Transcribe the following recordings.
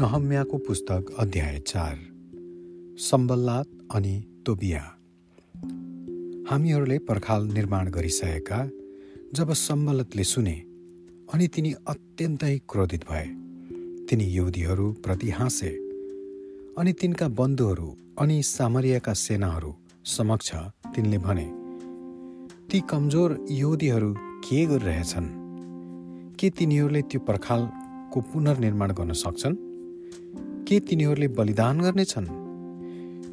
नहम्याको पुस्तक अध्याय चार सम्बल्लात अनि तोबिया। हामीहरूले पर्खाल निर्माण गरिसकेका जब सम्बलतले सुने अनि तिनी अत्यन्तै क्रोधित भए। तिनी युदीहरू प्रति हाँसे अनि तिनका बन्धुहरू अनि सामरियाका सेनाहरू समक्ष तिनले भने ती कमजोर युदीहरू के गरिरहेछन्? के तिनीहरूले त्यो पर्खालको पुनर्निर्माण गर्न सक्छन्? के तिनीहरूले बलिदान गर्नेछन्?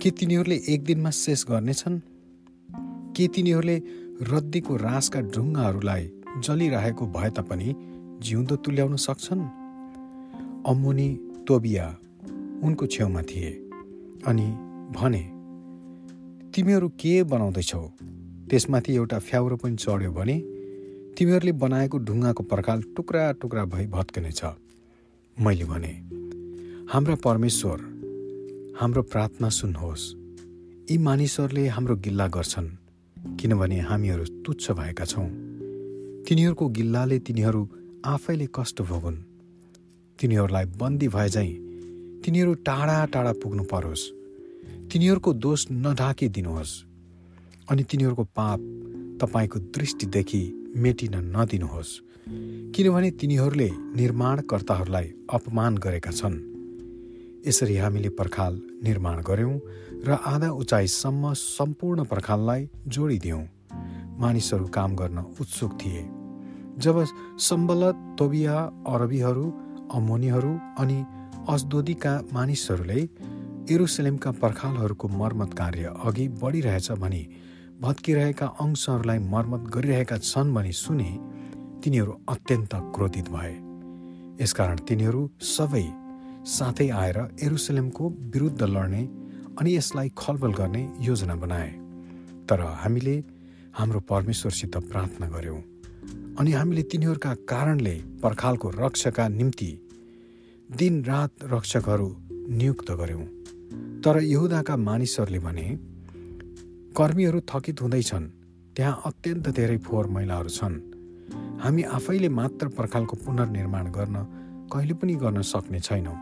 के तिनीहरूले एक दिनमा शेष गर्नेछन्? के तिनीहरूले रद्दीको रासका ढुङ्गाहरूलाई जलिरहेको भए तापनि जिउँदो तुल्याउन सक्छन्? अम्मुनी तोबिया उनको छेउमा थिए अनि भने तिमीहरू के बनाउँदैछौ? त्यसमाथि एउटा फ्याउरो पनि चढ्यो भने तिमीहरूले बनाएको ढुङ्गाको पर्खाल टुक्रा टुक्रा भई भत्किनेछ। मैले भने हाम्रा परमेश्वर हाम्रो प्रार्थना सुन्नुहोस्। यी मानिसहरूले हाम्रो गिल्ला गर्छन् किनभने हामीहरू तुच्छ भएका छौँ। तिनीहरूको गिल्लाले तिनीहरू आफैले कष्ट भोगुन्। तिनीहरूलाई बन्दी भए झैँ तिनीहरू टाढा टाढा पुग्नु परोस्। तिनीहरूको दोष नढाकिदिनुहोस्। अनि तिनीहरूको पाप तपाईँको दृष्टिदेखि मेटिन नदिनुहोस्। किनभने तिनीहरूले निर्माणकर्ताहरूलाई अपमान गरेका छन्। यसरी हामीले पर्खाल निर्माण गऱ्यौँ र आधा उचाइसम्म सम्पूर्ण पर्खाललाई जोडिदियौँ। मानिसहरू काम गर्न उत्सुक थिए। जब सम्बलत तोबिया अरबीहरू अमोनीहरू अनि अस्दोदीका मानिसहरूले एरुसलेमका पर्खालहरूको मर्मत कार्य अघि बढिरहेछ भनी भत्किरहेका अंशहरूलाई मर्मत गरिरहेका छन् भनी सुने तिनीहरू अत्यन्त क्रोधित भए। यसकारण तिनीहरू सबै साथै आएर एरुसलेमको विरुद्ध लड्ने अनि यसलाई खलबल गर्ने योजना बनाए। तर हामीले हाम्रो परमेश्वरसित प्रार्थना गऱ्यौँ अनि हामीले तिनीहरूका कारणले पर्खालको रक्षाका निम्ति दिनरात रक्षकहरू नियुक्त गऱ्यौँ तर यहुदाका मानिसहरूले भने कर्मीहरू थकित हुँदैछन्। त्यहाँ अत्यन्त धेरै फोहोर मैलाहरू छन्। हामी आफैले मात्र पर्खालको पुनर्निर्माण गर्न कहिले पनि गर्न सक्ने छैनौँ।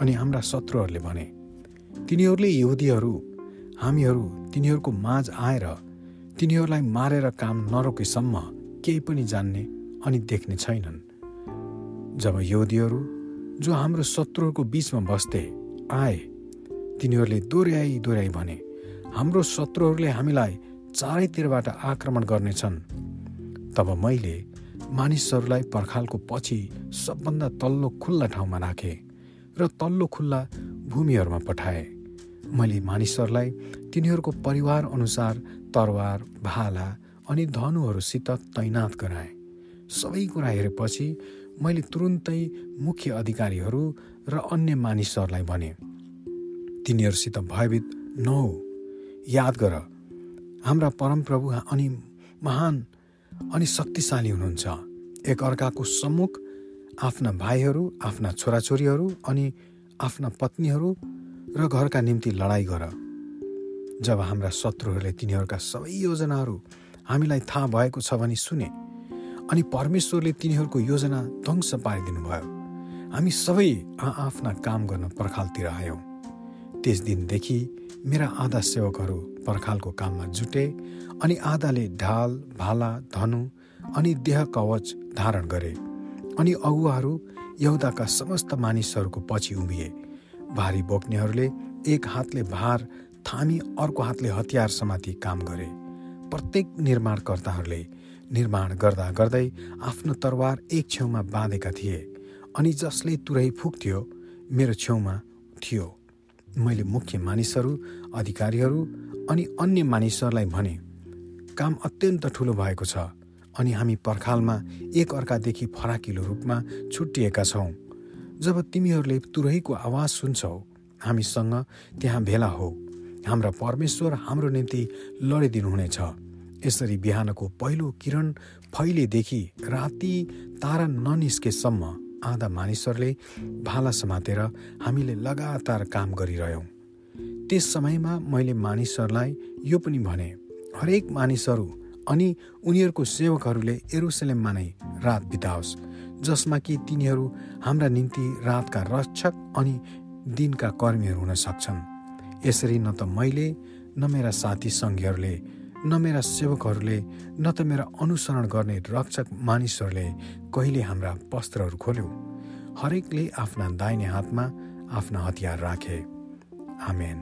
अनि हाम्रा शत्रुहरूले भने तिनीहरूले यहुदीहरू हामीहरू तिनीहरूको माझ आएर तिनीहरूलाई मारेर काम नरोकेसम्म केही पनि जान्ने अनि देख्ने छैनन्। जब यहुदीहरू जो हाम्रो शत्रुहरूको बिचमा बस्थे आए तिनीहरूले दोहोऱ्याइ दोहोऱ्याइ भने हाम्रो शत्रुहरूले हामीलाई चारैतिरबाट आक्रमण गर्नेछन्। तब मैले मानिसहरूलाई पर्खालको पछि सबभन्दा तल्लो खुल्ला ठाउँमा राखेँ। र तल्लो खुल्ला भूमिहरूमा पठाए। मैले मानिसहरूलाई तिनीहरूको परिवार अनुसार तरवार भाला अनि धनुहरूसित तैनात गराएँ। सबै कुरा हेरेपछि मैले तुरुन्तै मुख्य अधिकारीहरू र अन्य मानिसहरूलाई भने तिनीहरूसित भयभीत नहो। याद गर हाम्रा परमप्रभु अनि महान अनि शक्तिशाली हुनुहुन्छ। एक अर्काको सम्मुख आफ्ना भाइहरू आफ्ना छोराछोरीहरू अनि आफ्ना पत्नीहरू र घरका निम्ति लडाइँ गर। जब हाम्रा शत्रुहरूले तिनीहरूका सबै योजनाहरू हामीलाई थाहा भएको छ भने सुने अनि परमेश्वरले तिनीहरूको योजना ध्वंस पारिदिनु भयो हामी सबै आआफ्ना काम गर्न पर्खालतिर आयौँ। त्यस दिनदेखि मेरा आधा सेवकहरू पर्खालको काममा जुटे अनि आधाले ढाल भाला धनु अनि देह कवच धारण गरे। अनि अगुवाहरू यहुदाका समस्त मानिसहरूको पछि उभिए। भारी बोक्नेहरूले एक हातले भार थामी अर्को हातले हतियार समाति काम गरे। प्रत्येक निर्माणकर्ताहरूले निर्माण गर्दा गर्दै आफ्नो तरवार एक छेउमा बाँधेका थिए अनि जसले तुरै फुक्थ्यो मेरो छेउमा थियो। मैले मुख्य मानिसहरू अधिकारीहरू अनि अन्य मानिसहरूलाई भने काम अत्यन्त ठुलो भएको छ। अनि हामी पर्खालमा एक अर्कादेखि फराकिलो रूपमा छुट्टिएका छौँ। जब तिमीहरूले तुरैको आवाज सुन्छौ हामीसँग त्यहाँ भेला हो। हाम्रा परमेश्वर हाम्रो निम्ति लडिदिनुहुनेछ यसरी बिहानको पहिलो किरण फैलेदेखि राति तारा ननिस्केसम्म आधा मानिसहरूले भाला समातेर हामीले लगातार काम गरिरह्यौँ। त्यस समयमा मैले मानिसहरूलाई यो पनि भने हरेक मानिसहरू अनि उनीहरूको सेवकहरूले एरुसलेममा नै रात बिताओस् जसमा कि तिनीहरू हाम्रा निम्ति रातका रक्षक अनि दिनका कर्मीहरू हुन सक्छन्। यसरी न त मैले न मेरा साथी सङ्घीहरूले न मेरा सेवकहरूले न त मेरा अनुसरण गर्ने रक्षक मानिसहरूले कहिले हाम्रा वस्त्रहरू खोल्यो। हरेकले आफ्ना दाहिने हातमा आफ्ना हतियार राखे। आमेन।